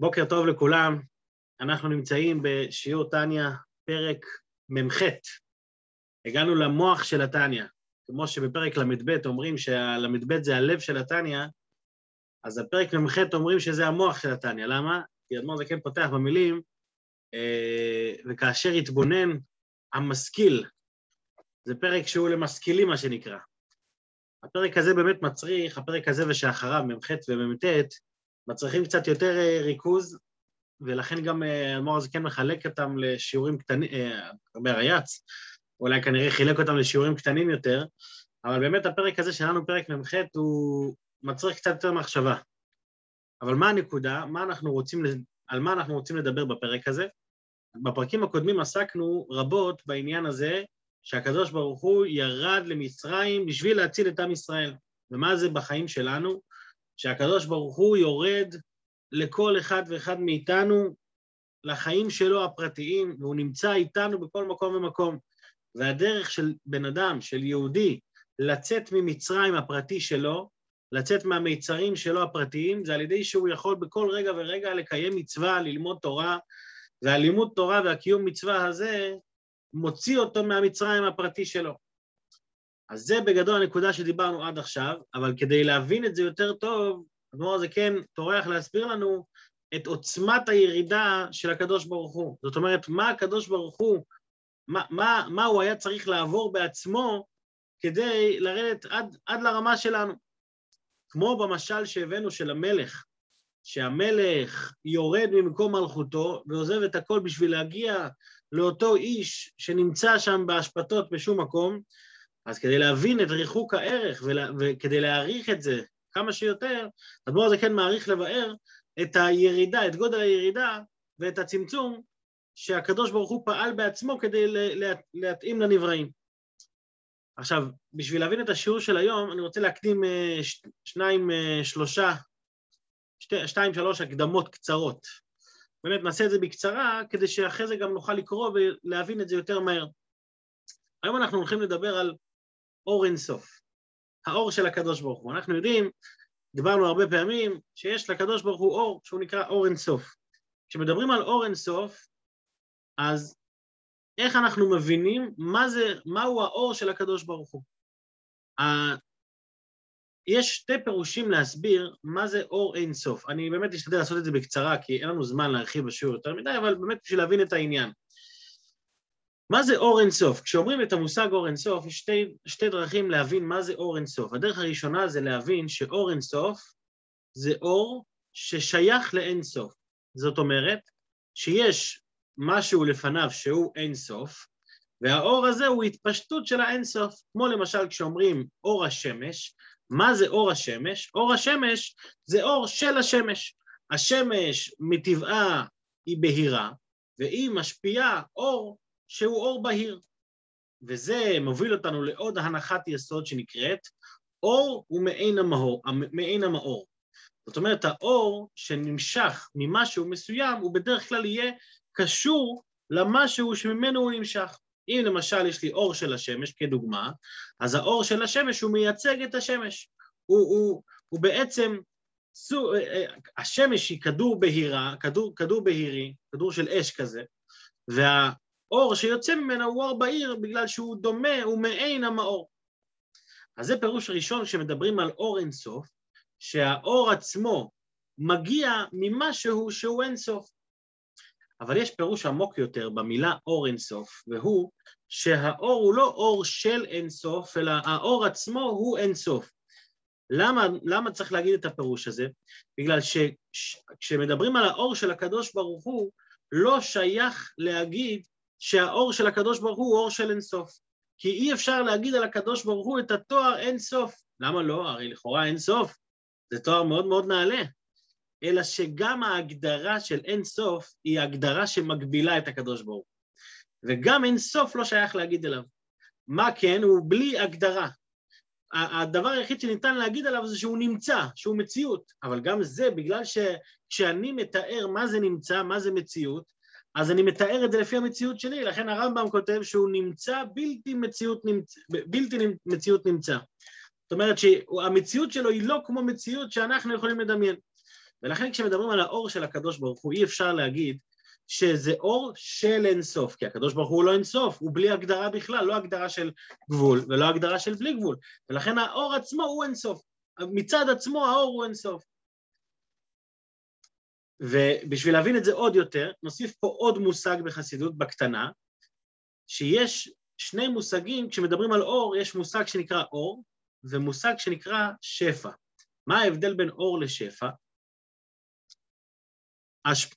בוקר טוב לכולם, אנחנו נמצאים בשיעור טניה, פרק מ"ח. הגענו למוח של הטניה. כמו שבפרק ל"ב אומרים שהל"ב זה הלב של הטניה, אז בפרק מ"ח אומרים שזה המוח של הטניה. למה? כי אדמו"ר זקן פותח במילים, אה, וכאשר יתבונן המשכיל, זה פרק שהוא למשכילים, מה שנקרא. הפרק הזה באמת מצריך, הפרק הזה ושאחריו, מ"ח ומ"ט, מצריכים קצת יותר אה, ריכוז, ולכן גם אדמו"ר הזה כן מחלק אותם לשיעורים קטנים, ברייץ, אולי כנראה חילק אותם לשיעורים קטנים יותר, אבל באמת הפרק הזה שלנו, פרק מ"ח, הוא מצריך קצת יותר מחשבה. אבל מה הנקודה? מה אנחנו רוצים, על מה אנחנו רוצים לדבר בפרק הזה? בפרקים הקודמים עסקנו רבות בעניין הזה שהקדוש ברוך הוא ירד למצרים בשביל להציל את עם ישראל. ומה זה בחיים שלנו? שהקדוש ברוך הוא יורד לכל אחד ואחד מאיתנו, לחיים שלו הפרטיים, והוא נמצא איתנו בכל מקום ומקום. והדרך של בן אדם, של יהודי, לצאת ממצרים הפרטי שלו, לצאת מהמיצרים שלו הפרטיים, זה על ידי שהוא יכול בכל רגע ורגע לקיים מצווה, ללמוד תורה, והלימוד תורה והקיום מצווה הזה מוציא אותו מהמצרים הפרטי שלו. אז זה בגדול הנקודה שדיברנו עד עכשיו, אבל כדי להבין את זה יותר טוב, הדבר הזה כן טורח להסביר לנו את עוצמת הירידה של הקדוש ברוך הוא. זאת אומרת, מה הקדוש ברוך הוא, מה, מה, מה הוא היה צריך לעבור בעצמו כדי לרדת עד, עד לרמה שלנו. כמו במשל שהבאנו של המלך, שהמלך יורד ממקום מלכותו ועוזב את הכל בשביל להגיע לאותו איש שנמצא שם בהשפתות בשום מקום, אז כדי להבין את ריחוק הערך ולה, וכדי להעריך את זה כמה שיותר, הדבר הזה כן מעריך לבאר את הירידה, את גודל הירידה ואת הצמצום שהקדוש ברוך הוא פעל בעצמו כדי לה, להתאים לנבראים. עכשיו, בשביל להבין את השיעור של היום, אני רוצה להקדים אה, שניים, אה, שלושה, שתי, שתיים, שלוש הקדמות קצרות. באמת, נעשה את זה בקצרה, כדי שאחרי זה גם נוכל לקרוא ולהבין את זה יותר מהר. היום אנחנו הולכים לדבר על אור אינסוף, האור של הקדוש ברוך הוא. אנחנו יודעים, דיברנו הרבה פעמים, שיש לקדוש ברוך הוא אור שהוא נקרא אור אינסוף. כשמדברים על אור אינסוף, אז איך אנחנו מבינים מה זה, מהו האור של הקדוש ברוך הוא? יש שתי פירושים להסביר מה זה אור אינסוף. אני באמת אשתדל לעשות את זה בקצרה, כי אין לנו זמן להרחיב בשיעור יותר מדי, אבל באמת בשביל להבין את העניין. מה זה אור אינסוף? כשאומרים את המושג אור אינסוף, יש שתי, שתי דרכים להבין מה זה אור אינסוף. הדרך הראשונה זה להבין שאור אינסוף זה אור ששייך לאינסוף. זאת אומרת, שיש משהו לפניו שהוא אינסוף, והאור הזה הוא התפשטות של האינסוף. כמו למשל כשאומרים אור השמש, מה זה אור השמש? אור השמש זה אור של השמש. השמש מטבעה היא בהירה, והיא משפיעה אור שהוא אור בהיר. וזה מוביל אותנו לעוד הנחת יסוד שנקראת אור הוא מעין, המאור, מעין המאור. זאת אומרת, האור שנמשך ממשהו מסוים, הוא בדרך כלל יהיה קשור למשהו שממנו הוא נמשך. אם למשל יש לי אור של השמש כדוגמה, אז האור של השמש הוא מייצג את השמש. הוא, הוא, הוא בעצם, סו, אה, אה, השמש היא כדור בהירה, כדור, כדור בהירי, כדור של אש כזה, וה... אור שיוצא ממנו הוא אור בהיר בגלל שהוא דומה, הוא מעין המאור. אז זה פירוש ראשון כשמדברים על אור אינסוף, שהאור עצמו מגיע ממשהו שהוא אינסוף. אבל יש פירוש עמוק יותר במילה אור אינסוף, והוא שהאור הוא לא אור של אינסוף, אלא האור עצמו הוא אינסוף. למה, למה צריך להגיד את הפירוש הזה? בגלל שכשמדברים על האור של הקדוש ברוך הוא, לא שייך להגיד שהאור של הקדוש ברוך הוא אור של אינסוף. כי אי אפשר להגיד על הקדוש ברוך הוא את התואר אינסוף. למה לא? הרי לכאורה אינסוף זה תואר מאוד מאוד נעלה. אלא שגם ההגדרה של אינסוף היא הגדרה שמגבילה את הקדוש ברוך הוא. וגם אינסוף לא שייך להגיד אליו. מה כן? הוא בלי הגדרה. הדבר היחיד שניתן להגיד עליו זה שהוא נמצא, שהוא מציאות. אבל גם זה, בגלל שכשאני מתאר מה זה נמצא, מה זה מציאות, אז אני מתאר את זה לפי המציאות שלי, לכן הרמב"ם כותב שהוא נמצא בלתי מציאות נמצא, בלתי מציאות נמצא. זאת אומרת שהמציאות שלו היא לא כמו מציאות שאנחנו יכולים לדמיין. ולכן כשמדברים על האור של הקדוש ברוך הוא, אי אפשר להגיד שזה אור של אינסוף, כי הקדוש ברוך הוא לא אינסוף, הוא בלי הגדרה בכלל, לא הגדרה של גבול ולא הגדרה של בלי גבול, ולכן האור עצמו הוא אינסוף, מצד עצמו האור הוא אינסוף. ובשביל להבין את זה עוד יותר, נוסיף פה עוד מושג בחסידות בקטנה, שיש שני מושגים, כשמדברים על אור, יש מושג שנקרא אור ומושג שנקרא שפע. מה ההבדל בין אור לשפע?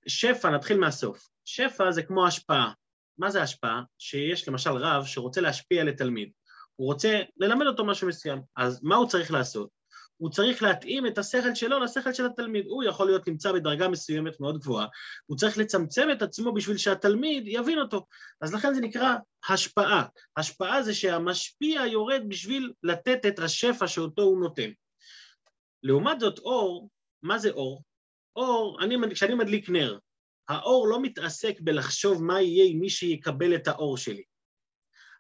שפע, נתחיל מהסוף. שפע זה כמו השפעה. מה זה השפעה? שיש למשל רב שרוצה להשפיע לתלמיד. הוא רוצה ללמד אותו משהו מסוים. אז מה הוא צריך לעשות? הוא צריך להתאים את השכל שלו לשכל של התלמיד. הוא יכול להיות נמצא בדרגה מסוימת מאוד גבוהה, הוא צריך לצמצם את עצמו בשביל שהתלמיד יבין אותו. אז לכן זה נקרא השפעה. השפעה זה שהמשפיע יורד בשביל לתת את השפע שאותו הוא נותן. לעומת זאת אור, מה זה אור? אור, אני, כשאני מדליק נר, האור לא מתעסק בלחשוב מה יהיה עם מי שיקבל את האור שלי.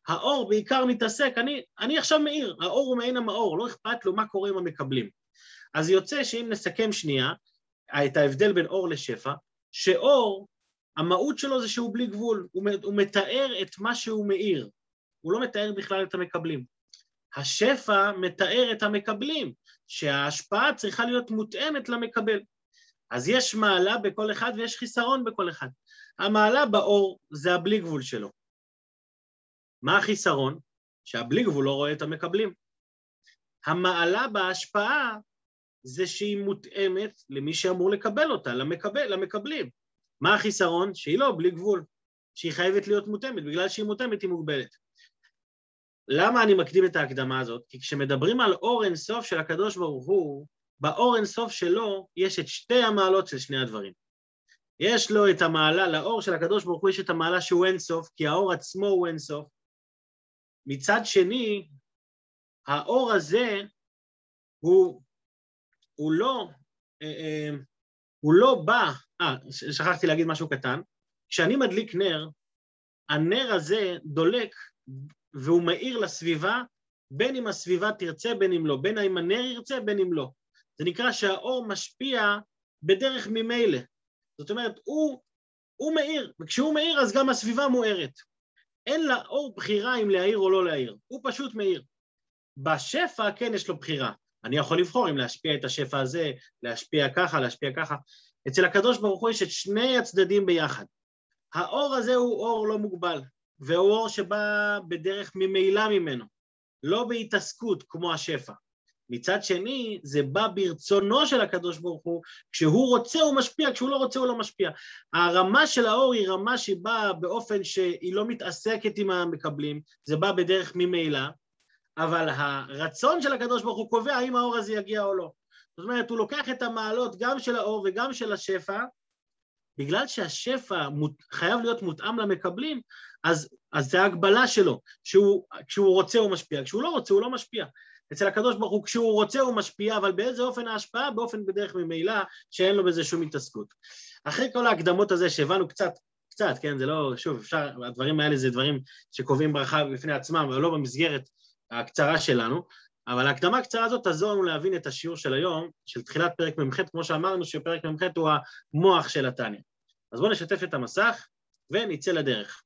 האור בעיקר מתעסק, אני, אני עכשיו מאיר, האור הוא מעין המאור, לא אכפת לו מה קורה עם המקבלים. אז יוצא שאם נסכם שנייה את ההבדל בין אור לשפע, שאור, המהות שלו זה שהוא בלי גבול, הוא, מתאר את מה שהוא מאיר, הוא לא מתאר בכלל את המקבלים. השפע מתאר את המקבלים, שההשפעה צריכה להיות מותאמת למקבל. אז יש מעלה בכל אחד ויש חיסרון בכל אחד. המעלה באור זה הבלי גבול שלו. מה החיסרון? שהבלי גבול לא רואה את המקבלים. המעלה בהשפעה זה שהיא מותאמת למי שאמור לקבל אותה, למקבל, למקבלים. מה החיסרון? שהיא לא בלי גבול, שהיא חייבת להיות מותאמת, בגלל שהיא מותאמת היא מוגבלת. למה אני מקדים את ההקדמה הזאת? כי כשמדברים על אור אינסוף של הקדוש ברוך הוא, באור אינסוף שלו יש את שתי המעלות של שני הדברים. יש לו את המעלה, לאור של הקדוש ברוך הוא יש את המעלה שהוא אינסוף, כי האור עצמו הוא אינסוף. מצד שני, האור הזה הוא, הוא לא, אה, אה, הוא לא בא, אה, שכחתי להגיד משהו קטן, כשאני מדליק נר, הנר הזה דולק והוא מאיר לסביבה, בין אם הסביבה תרצה, בין אם לא, בין אם הנר ירצה, בין אם לא. זה נקרא שהאור משפיע בדרך ממילא. זאת אומרת, הוא, הוא מאיר, וכשהוא מאיר אז גם הסביבה מוארת. אין לאור בחירה אם להעיר או לא להעיר, הוא פשוט מאיר. בשפע כן יש לו בחירה. אני יכול לבחור אם להשפיע את השפע הזה, להשפיע ככה, להשפיע ככה. אצל הקדוש ברוך הוא יש את שני הצדדים ביחד. האור הזה הוא אור לא מוגבל, והוא אור שבא בדרך ממילא ממנו, לא בהתעסקות כמו השפע. מצד שני, זה בא ברצונו של הקדוש ברוך הוא, כשהוא רוצה הוא משפיע, כשהוא לא רוצה הוא לא משפיע. הרמה של האור היא רמה שהיא באה באופן שהיא לא מתעסקת עם המקבלים, זה בא בדרך ממילא, אבל הרצון של הקדוש ברוך הוא קובע האם האור הזה יגיע או לא. זאת אומרת, הוא לוקח את המעלות גם של האור וגם של השפע, בגלל שהשפע מות, חייב להיות מותאם למקבלים, אז, אז זה ההגבלה שלו, שהוא, כשהוא רוצה הוא משפיע, כשהוא לא רוצה הוא לא משפיע. אצל הקדוש ברוך הוא כשהוא רוצה הוא משפיע, אבל באיזה אופן ההשפעה? באופן בדרך ממילא שאין לו בזה שום התעסקות. אחרי כל ההקדמות הזה שהבנו קצת, קצת, כן, זה לא, שוב, אפשר, הדברים האלה זה דברים שקובעים ברכה בפני עצמם, אבל לא במסגרת הקצרה שלנו, אבל ההקדמה הקצרה הזאת תעזור לנו להבין את השיעור של היום, של תחילת פרק מ"ח, כמו שאמרנו שפרק מ"ח הוא המוח של התניא. אז בואו נשתף את המסך ונצא לדרך.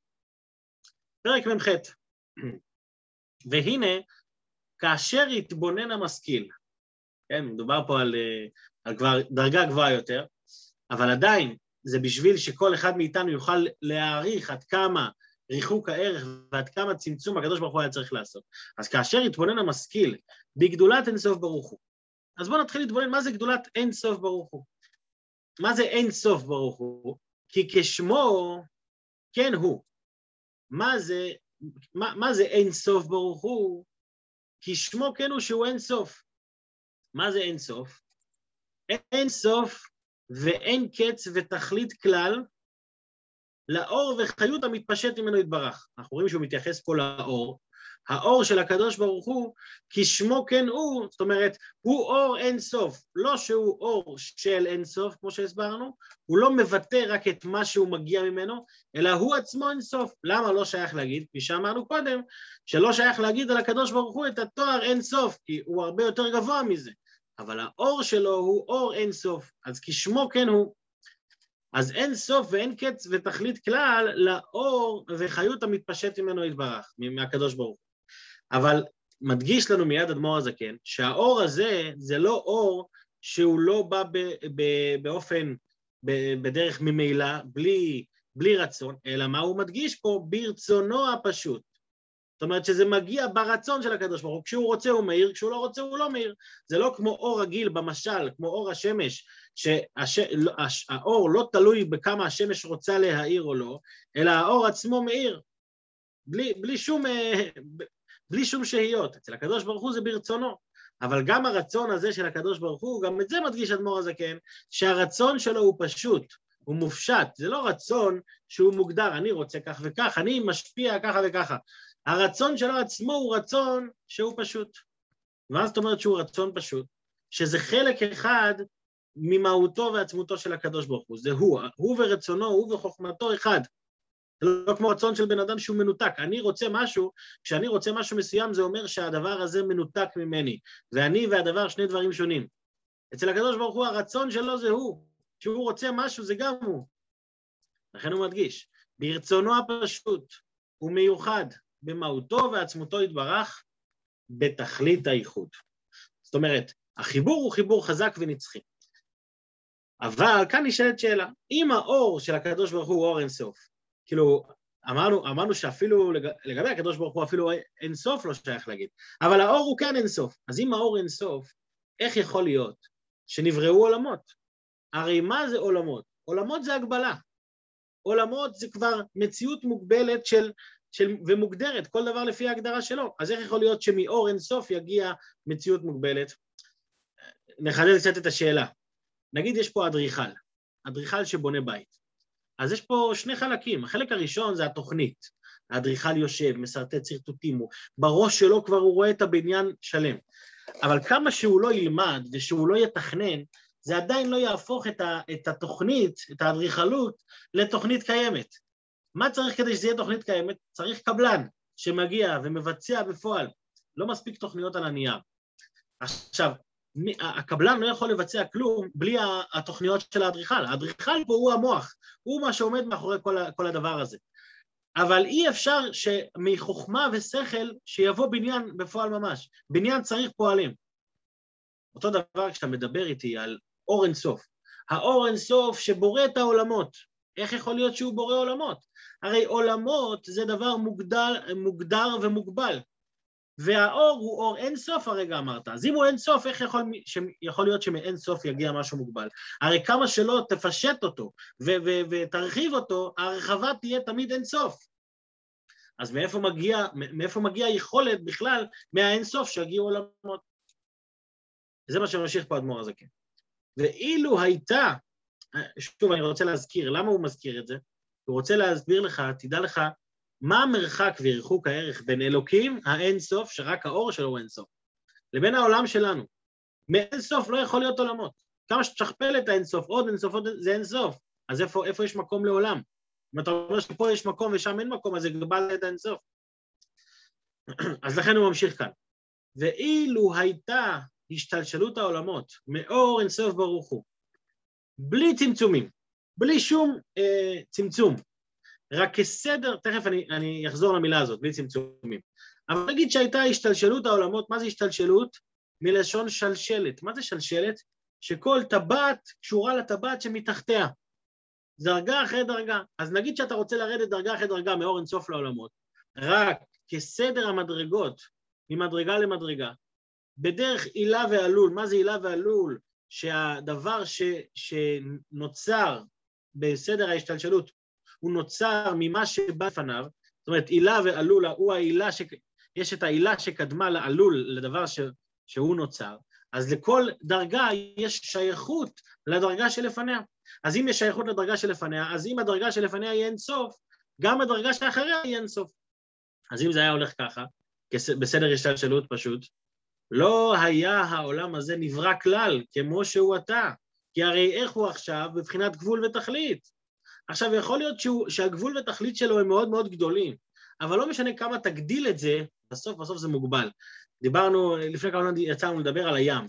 פרק מ"ח, והנה כאשר יתבונן המשכיל, כן, מדובר פה על, אה, על כבר דרגה גבוהה יותר, אבל עדיין זה בשביל שכל אחד מאיתנו יוכל להעריך עד כמה ריחוק הערך ועד כמה צמצום הקדוש ברוך הוא היה צריך לעשות. אז כאשר יתבונן המשכיל בגדולת אין סוף ברוך הוא, אז בואו נתחיל להתבונן מה זה גדולת אין סוף ברוך הוא. מה זה אין סוף ברוך הוא? כי כשמו כן הוא. מה זה, מה, מה זה אין סוף ברוך הוא? כי שמו כן הוא שהוא אין סוף. מה זה אין סוף? אין סוף ואין קץ ותכלית כלל לאור וחיות המתפשט ממנו יתברך. אנחנו רואים שהוא מתייחס פה לאור, האור של הקדוש ברוך הוא, כי שמו כן הוא, זאת אומרת, הוא אור אין סוף, לא שהוא אור של אין סוף, כמו שהסברנו, הוא לא מבטא רק את מה שהוא מגיע ממנו, אלא הוא עצמו אין סוף. למה לא שייך להגיד? כפי שאמרנו קודם, שלא שייך להגיד על הקדוש ברוך הוא את התואר אין סוף, כי הוא הרבה יותר גבוה מזה. אבל האור שלו הוא אור אין סוף, אז כשמו כן הוא. אז אין סוף ואין קץ ותכלית כלל לאור וחיות המתפשט ממנו יתברך, מהקדוש ברוך. אבל מדגיש לנו מיד אדמו"ר הזקן, שהאור הזה זה לא אור שהוא לא בא ב, ב, באופן, ב, בדרך ממילא, בלי, בלי רצון, אלא מה הוא מדגיש פה? ברצונו הפשוט. זאת אומרת שזה מגיע ברצון של הקדוש ברוך הוא, כשהוא רוצה הוא מאיר, כשהוא לא רוצה הוא לא מאיר. זה לא כמו אור רגיל במשל, כמו אור השמש, שהאור לא תלוי בכמה השמש רוצה להאיר או לא, אלא האור עצמו מאיר, בלי, בלי, שום, בלי שום שהיות. אצל הקדוש ברוך הוא זה ברצונו. אבל גם הרצון הזה של הקדוש ברוך הוא, גם את זה מדגיש אדמו"ר הזקן, שהרצון שלו הוא פשוט, הוא מופשט, זה לא רצון שהוא מוגדר, אני רוצה כך וכך, אני משפיע ככה וככה. הרצון שלו עצמו הוא רצון שהוא פשוט. מה זאת אומרת שהוא רצון פשוט? שזה חלק אחד ממהותו ועצמותו של הקדוש ברוך הוא, זה הוא, הוא ורצונו, הוא וחוכמתו אחד. זה לא כמו רצון של בן אדם שהוא מנותק. אני רוצה משהו, כשאני רוצה משהו מסוים זה אומר שהדבר הזה מנותק ממני, ואני והדבר שני דברים שונים. אצל הקדוש ברוך הוא הרצון שלו זה הוא, כשהוא רוצה משהו זה גם הוא. לכן הוא מדגיש, ברצונו הפשוט הוא מיוחד במהותו ועצמותו יתברך בתכלית האיחוד. זאת אומרת, החיבור הוא חיבור חזק ונצחי. אבל כאן נשאלת שאלה, אם האור של הקדוש ברוך הוא אור אינסוף, כאילו, אמרנו, אמרנו שאפילו לג, לגבי הקדוש ברוך הוא אפילו אינסוף לא שייך להגיד, אבל האור הוא כן אינסוף. אז אם האור אינסוף, איך יכול להיות שנבראו עולמות? הרי מה זה עולמות? עולמות זה הגבלה. עולמות זה כבר מציאות מוגבלת של, של, ומוגדרת, כל דבר לפי ההגדרה שלו. אז איך יכול להיות שמאור אינסוף יגיע מציאות מוגבלת? נחדד קצת את השאלה. נגיד יש פה אדריכל, אדריכל שבונה בית. אז יש פה שני חלקים, החלק הראשון זה התוכנית. האדריכל יושב, משרטט שרטוטים, בראש שלו כבר הוא רואה את הבניין שלם. אבל כמה שהוא לא ילמד ושהוא לא יתכנן, זה עדיין לא יהפוך את, ה, את התוכנית, את האדריכלות, לתוכנית קיימת. מה צריך כדי שזה יהיה תוכנית קיימת? צריך קבלן שמגיע ומבצע בפועל. לא מספיק תוכניות על הנייר. עכשיו, הקבלן לא יכול לבצע כלום בלי התוכניות של האדריכל. האדריכל פה הוא המוח, הוא מה שעומד מאחורי כל, כל הדבר הזה. אבל אי אפשר שמחוכמה ושכל שיבוא בניין בפועל ממש. בניין צריך פועלים. אותו דבר כשאתה מדבר איתי על אור אינסוף. האור אינסוף שבורא את העולמות. איך יכול להיות שהוא בורא עולמות? הרי עולמות זה דבר מוגדר, מוגדר ומוגבל. והאור הוא אור אין סוף הרגע אמרת. אז אם הוא אין סוף, איך יכול, יכול להיות שמאין סוף יגיע משהו מוגבל? הרי כמה שלא תפשט אותו ו- ו- ותרחיב אותו, הרחבה תהיה תמיד אין סוף. אז מאיפה מגיע, מאיפה מגיע היכולת בכלל מהאין סוף שיגיעו עולמות? זה מה שממשיך פה אדמו"ר הזקן. ואילו הייתה, שוב אני רוצה להזכיר, למה הוא מזכיר את זה? הוא רוצה להסביר לך, תדע לך, מה המרחק וריחוק הערך בין אלוקים, האין סוף, שרק האור שלו הוא אין סוף, לבין העולם שלנו? מאין סוף לא יכול להיות עולמות. כמה שתשכפל את האין סוף, עוד אין סוף, עוד זה אין סוף. אז איפה, איפה יש מקום לעולם? אם אתה אומר שפה יש מקום ושם אין מקום, אז זה גבל את האין סוף. אז לכן הוא ממשיך כאן. ואילו הייתה השתלשלות העולמות מאור אין סוף ברוך הוא, בלי צמצומים, בלי שום אה, צמצום, רק כסדר, תכף אני, אני אחזור למילה הזאת, בלי צמצומים. אבל נגיד שהייתה השתלשלות העולמות, מה זה השתלשלות? מלשון שלשלת. מה זה שלשלת? שכל טבעת קשורה לטבעת שמתחתיה. דרגה אחרי דרגה. אז נגיד שאתה רוצה לרדת דרגה אחרי דרגה מאור אינסוף לעולמות, רק כסדר המדרגות, ממדרגה למדרגה, בדרך עילה ועלול, מה זה עילה ועלול? שהדבר ש, שנוצר בסדר ההשתלשלות הוא נוצר ממה שבא לפניו, זאת אומרת עילה ועלול הוא העילה, ש... יש את העילה שקדמה לעלול, לדבר ש... שהוא נוצר, אז לכל דרגה יש שייכות לדרגה שלפניה. אז אם יש שייכות לדרגה שלפניה, אז אם הדרגה שלפניה היא אין סוף, גם הדרגה שאחריה היא אין סוף. אז אם זה היה הולך ככה, בסדר השתלשלות פשוט, לא היה העולם הזה נברא כלל כמו שהוא אתה, כי הרי איך הוא עכשיו בבחינת גבול ותכלית? עכשיו, יכול להיות שהוא, שהגבול ותכלית שלו הם מאוד מאוד גדולים, אבל לא משנה כמה תגדיל את זה, בסוף בסוף זה מוגבל. דיברנו, לפני כמה זמן יצאנו לדבר על הים.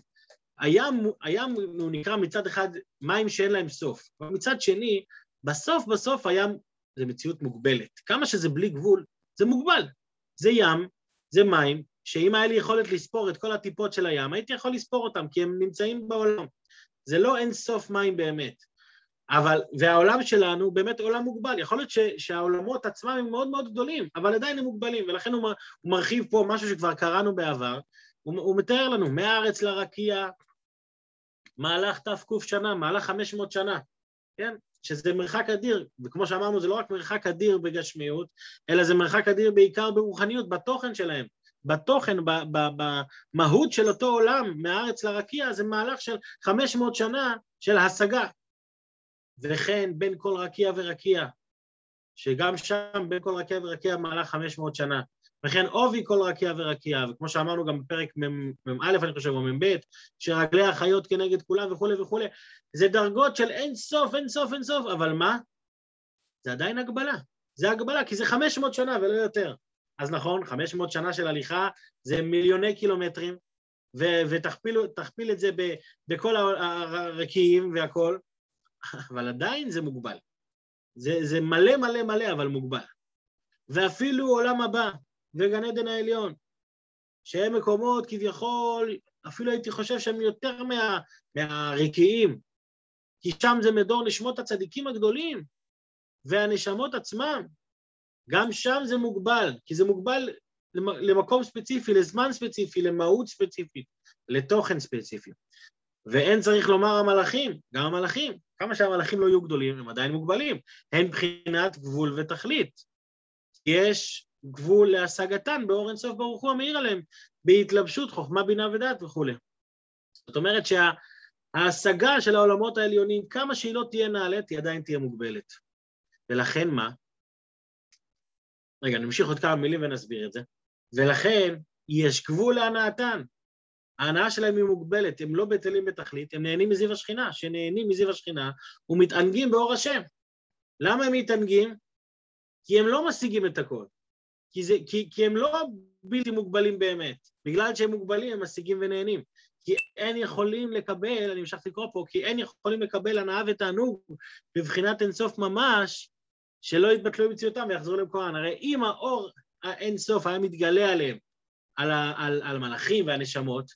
הים, הים הוא נקרא מצד אחד מים שאין להם סוף, אבל מצד שני, בסוף בסוף הים זה מציאות מוגבלת. כמה שזה בלי גבול, זה מוגבל. זה ים, זה מים, שאם היה לי יכולת לספור את כל הטיפות של הים, הייתי יכול לספור אותם, כי הם נמצאים בעולם. זה לא אין סוף מים באמת. אבל, והעולם שלנו באמת עולם מוגבל. יכול להיות ש, שהעולמות עצמם הם מאוד מאוד גדולים, אבל עדיין הם מוגבלים, ולכן הוא, הוא מרחיב פה משהו שכבר קראנו בעבר, הוא, הוא מתאר לנו, מהארץ לרקיע, מהלך תק שנה, מהלך 500 שנה, כן? שזה מרחק אדיר, וכמו שאמרנו, זה לא רק מרחק אדיר בגשמיות, אלא זה מרחק אדיר בעיקר ברוחניות, בתוכן שלהם. בתוכן, במהות של אותו עולם, מהארץ לרקיע, זה מהלך של 500 שנה של השגה. וכן בין כל רקיע ורקיע, שגם שם בין כל רקיע ורקיע מהלך 500 שנה. וכן עובי כל רקיע ורקיע, וכמו שאמרנו גם בפרק מ"א, אני חושב, או מ"ב, שרגלי החיות כנגד כולם וכולי וכולי, זה דרגות של אין סוף, אין סוף, אין סוף, אבל מה? זה עדיין הגבלה. זה הגבלה, כי זה 500 שנה ולא יותר. אז נכון, 500 שנה של הליכה זה מיליוני קילומטרים, ו- ותכפיל את זה ב- בכל הרקיעים והכול, אבל עדיין זה מוגבל. זה, זה מלא מלא מלא, אבל מוגבל. ואפילו עולם הבא וגן עדן העליון, שהם מקומות כביכול, אפילו הייתי חושב שהם יותר מה, מהרקיעים, כי שם זה מדור נשמות הצדיקים הגדולים והנשמות עצמם, גם שם זה מוגבל, כי זה מוגבל למקום ספציפי, לזמן ספציפי, למהות ספציפית, לתוכן ספציפי. ואין צריך לומר המלאכים, גם המלאכים, כמה שהמלאכים לא יהיו גדולים, הם עדיין מוגבלים, הן מבחינת גבול ותכלית. יש גבול להשגתן באור אינסוף ברוך הוא המאיר עליהם, בהתלבשות, חוכמה, בינה ודעת וכולי. זאת אומרת שההשגה של העולמות העליונים, כמה שהיא לא תהיה נעלית, היא עדיין תהיה מוגבלת. ולכן מה? רגע, נמשיך עוד כמה מילים ונסביר את זה. ולכן יש גבול להנאתן. ההנאה שלהם היא מוגבלת, הם לא בטלים בתכלית, הם נהנים מזיו השכינה, שנהנים מזיו השכינה ומתענגים באור השם. למה הם מתענגים? כי הם לא משיגים את הכל. כי, זה, כי, כי הם לא בלתי מוגבלים באמת. בגלל שהם מוגבלים, הם משיגים ונהנים. כי אין יכולים לקבל, אני המשכתי לקרוא פה, כי אין יכולים לקבל הנאה ותענוג בבחינת אינסוף ממש, שלא יתבטלו במציאותם ויחזרו למקורן. הרי אם האור האינסוף היה מתגלה עליהם, על, ה, על, על המלאכים והנשמות,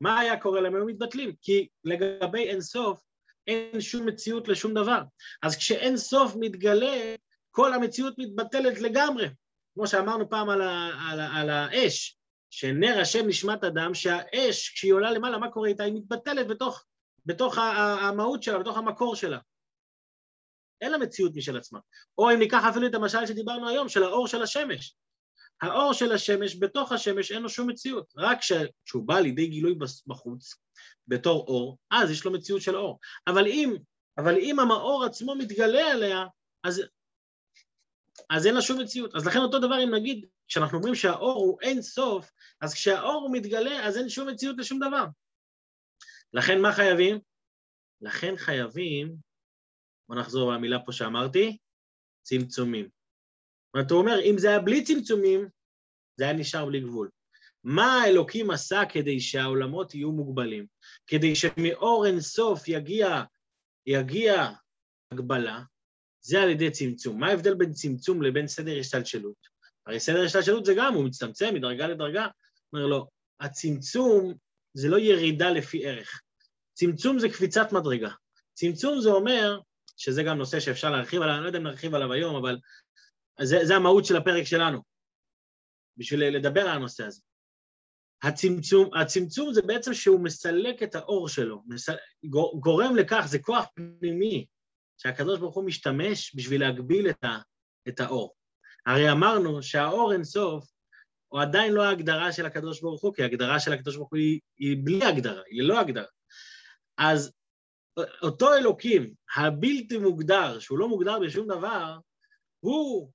מה היה קורה להם? היו מתבטלים, כי לגבי אינסוף אין שום מציאות לשום דבר. אז כשאינסוף מתגלה, כל המציאות מתבטלת לגמרי. כמו שאמרנו פעם על, ה, על, ה, על האש, שנר השם נשמת אדם, שהאש, כשהיא עולה למעלה, מה קורה איתה? היא מתבטלת בתוך, בתוך המהות שלה, בתוך המקור שלה. אין לה מציאות משל עצמה. או אם ניקח אפילו את המשל שדיברנו היום, של האור של השמש. האור של השמש, בתוך השמש אין לו שום מציאות. רק כשהוא בא לידי גילוי בחוץ, בתור אור, אז יש לו מציאות של אור. אבל אם, אבל אם המאור עצמו מתגלה עליה, אז, אז אין לה שום מציאות. אז לכן אותו דבר אם נגיד, כשאנחנו אומרים שהאור הוא אין סוף, אז כשהאור הוא מתגלה, אז אין שום מציאות לשום דבר. לכן מה חייבים? לכן חייבים, בוא נחזור למילה פה שאמרתי, צמצומים. זאת אומרת, הוא אומר, אם זה היה בלי צמצומים, זה היה נשאר בלי גבול. מה האלוקים עשה כדי שהעולמות יהיו מוגבלים? כדי שמאור אינסוף יגיע, יגיע הגבלה, זה על ידי צמצום. מה ההבדל בין צמצום לבין סדר השתלשלות? הרי סדר השתלשלות זה גם, הוא מצטמצם מדרגה לדרגה. אומר לו, הצמצום זה לא ירידה לפי ערך. צמצום זה קפיצת מדרגה. צמצום זה אומר, שזה גם נושא שאפשר להרחיב עליו, אני לא יודע אם נרחיב עליו היום, אבל זה, זה המהות של הפרק שלנו, בשביל לדבר על הנושא הזה. הצמצום, הצמצום זה בעצם שהוא מסלק את האור שלו, מסל... גורם לכך, זה כוח פנימי שהקדוש ברוך הוא משתמש בשביל להגביל את, ה... את האור. הרי אמרנו שהאור אינסוף הוא עדיין לא ההגדרה של הקדוש ברוך הוא, כי ההגדרה של הקדוש ברוך הוא היא, היא בלי הגדרה, היא ללא הגדרה. אז אותו אלוקים, הבלתי מוגדר, שהוא לא מוגדר בשום דבר, הוא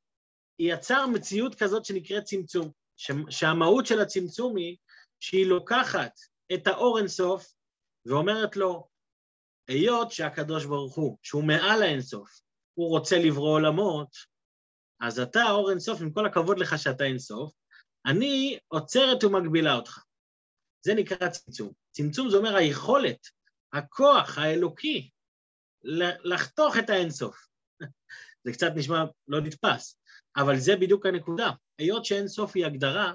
יצר מציאות כזאת שנקראת צמצום, שהמהות של הצמצום היא שהיא לוקחת את האור אינסוף ואומרת לו, היות שהקדוש ברוך הוא, שהוא מעל האינסוף, הוא רוצה לברוא עולמות, אז אתה אור אינסוף, עם כל הכבוד לך שאתה אינסוף, אני עוצרת ומגבילה אותך. זה נקרא צמצום. צמצום זה אומר היכולת, הכוח האלוקי לחתוך את האינסוף. זה קצת נשמע לא נתפס, אבל זה בדיוק הנקודה. היות שאינסוף היא הגדרה,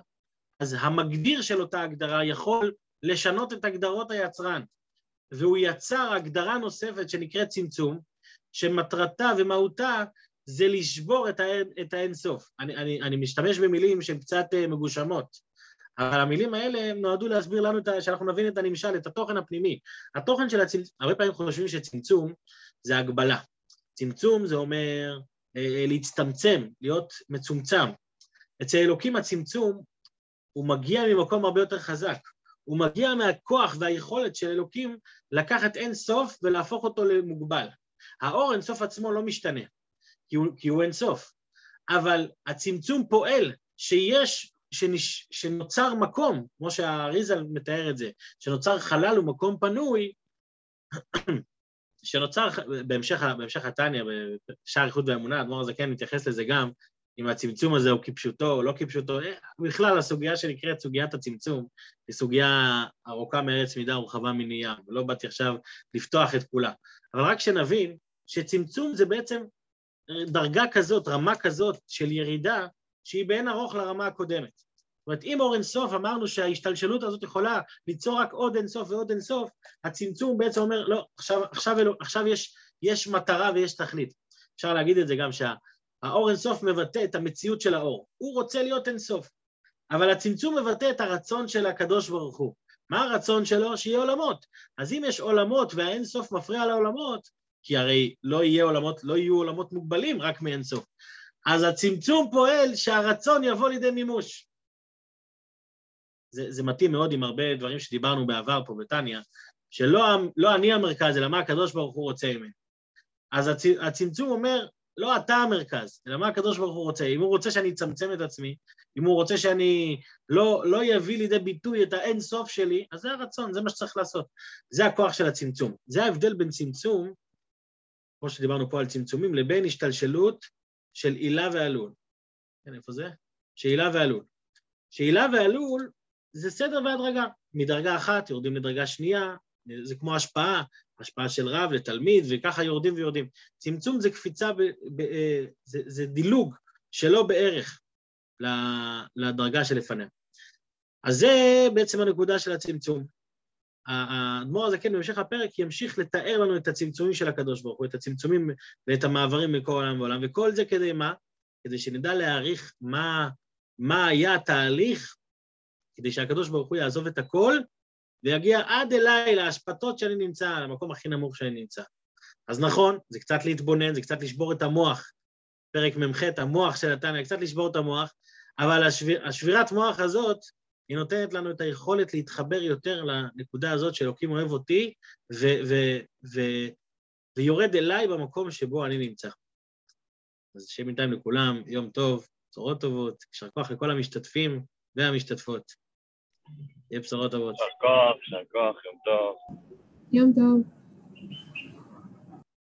אז המגדיר של אותה הגדרה יכול לשנות את הגדרות היצרן. והוא יצר הגדרה נוספת שנקראת צמצום, שמטרתה ומהותה זה לשבור את, האינסוף. אני, אני, אני משתמש במילים שהן קצת אה, מגושמות, אבל המילים האלה נועדו להסביר לנו, את, שאנחנו נבין את הנמשל, את התוכן הפנימי. התוכן של הצמצום, הרבה פעמים חושבים שצמצום זה הגבלה. צמצום זה אומר אה, אה, להצטמצם, להיות מצומצם. אצל אלוקים הצמצום הוא מגיע ממקום הרבה יותר חזק. הוא מגיע מהכוח והיכולת של אלוקים לקחת אין סוף ולהפוך אותו למוגבל. האור אין סוף עצמו לא משתנה, כי הוא, כי הוא אין סוף, אבל הצמצום פועל שיש, שנש, שנוצר מקום, כמו שהאריזל מתאר את זה, שנוצר חלל ומקום פנוי, שנוצר, בהמשך, בהמשך התניא, בשער איחוד והאמונה, אדמו"ר הזקן מתייחס לזה גם, אם הצמצום הזה הוא כפשוטו או לא כפשוטו, אה, בכלל הסוגיה שנקראת סוגיית הצמצום היא סוגיה ארוכה מארץ מידה ורחבה מנייר, ולא באתי עכשיו לפתוח את כולה. אבל רק שנבין שצמצום זה בעצם דרגה כזאת, רמה כזאת של ירידה, שהיא באין ארוך לרמה הקודמת. זאת אומרת, אם אור אינסוף אמרנו שההשתלשלות הזאת יכולה ליצור רק עוד אינסוף ועוד אינסוף, הצמצום בעצם אומר, לא, עכשיו, עכשיו, עכשיו יש, יש מטרה ויש תכלית. אפשר להגיד את זה גם שה... האור אינסוף מבטא את המציאות של האור. הוא רוצה להיות אינסוף. אבל הצמצום מבטא את הרצון של הקדוש ברוך הוא. מה הרצון שלו? שיהיה עולמות. אז אם יש עולמות והאינסוף מפריע לעולמות, כי הרי לא יהיה עולמות, לא יהיו עולמות מוגבלים רק מאינסוף. אז הצמצום פועל שהרצון יבוא לידי מימוש. זה, זה מתאים מאוד עם הרבה דברים שדיברנו בעבר פה בטניה, שלא לא אני המרכז, אלא מה הקדוש ברוך הוא רוצה ממני. אז הצ, הצמצום אומר, לא אתה המרכז, אלא מה הקדוש ברוך הוא רוצה. אם הוא רוצה שאני אצמצם את עצמי, אם הוא רוצה שאני לא, לא יביא לידי ביטוי את האין סוף שלי, אז זה הרצון, זה מה שצריך לעשות. זה הכוח של הצמצום. זה ההבדל בין צמצום, כמו שדיברנו פה על צמצומים, לבין השתלשלות של עילה ועלול. כן, איפה זה? שעילה ועלול. שעילה ועלול זה סדר והדרגה. מדרגה אחת יורדים לדרגה שנייה, זה כמו השפעה, השפעה של רב לתלמיד, וככה יורדים ויורדים. צמצום זה קפיצה, ב, ב, אה, זה, זה דילוג שלא בערך לדרגה שלפניה. אז זה בעצם הנקודה של הצמצום. האדמו"ר הזה כן בהמשך הפרק ימשיך לתאר לנו את הצמצומים של הקדוש ברוך הוא, את הצמצומים ואת המעברים מכל עולם ועולם, וכל זה כדי מה? כדי שנדע להעריך מה, מה היה התהליך, כדי שהקדוש ברוך הוא יעזוב את הכל ויגיע עד אליי, להשפטות שאני נמצא, למקום הכי נמוך שאני נמצא. אז נכון, זה קצת להתבונן, זה קצת לשבור את המוח. פרק מ"ח, המוח של התניא, קצת לשבור את המוח, אבל השביר, השבירת מוח הזאת, היא נותנת לנו את היכולת להתחבר יותר לנקודה הזאת שאלוקים אוהב אותי ו- ו- ו- ויורד אליי במקום שבו אני נמצא. אז שיהיה בינתיים לכולם, יום טוב, בשורות טובות, יישר כוח לכל המשתתפים והמשתתפות. יהיה בשורות טובות. יישר כוח, יישר כוח, יום טוב. יום טוב.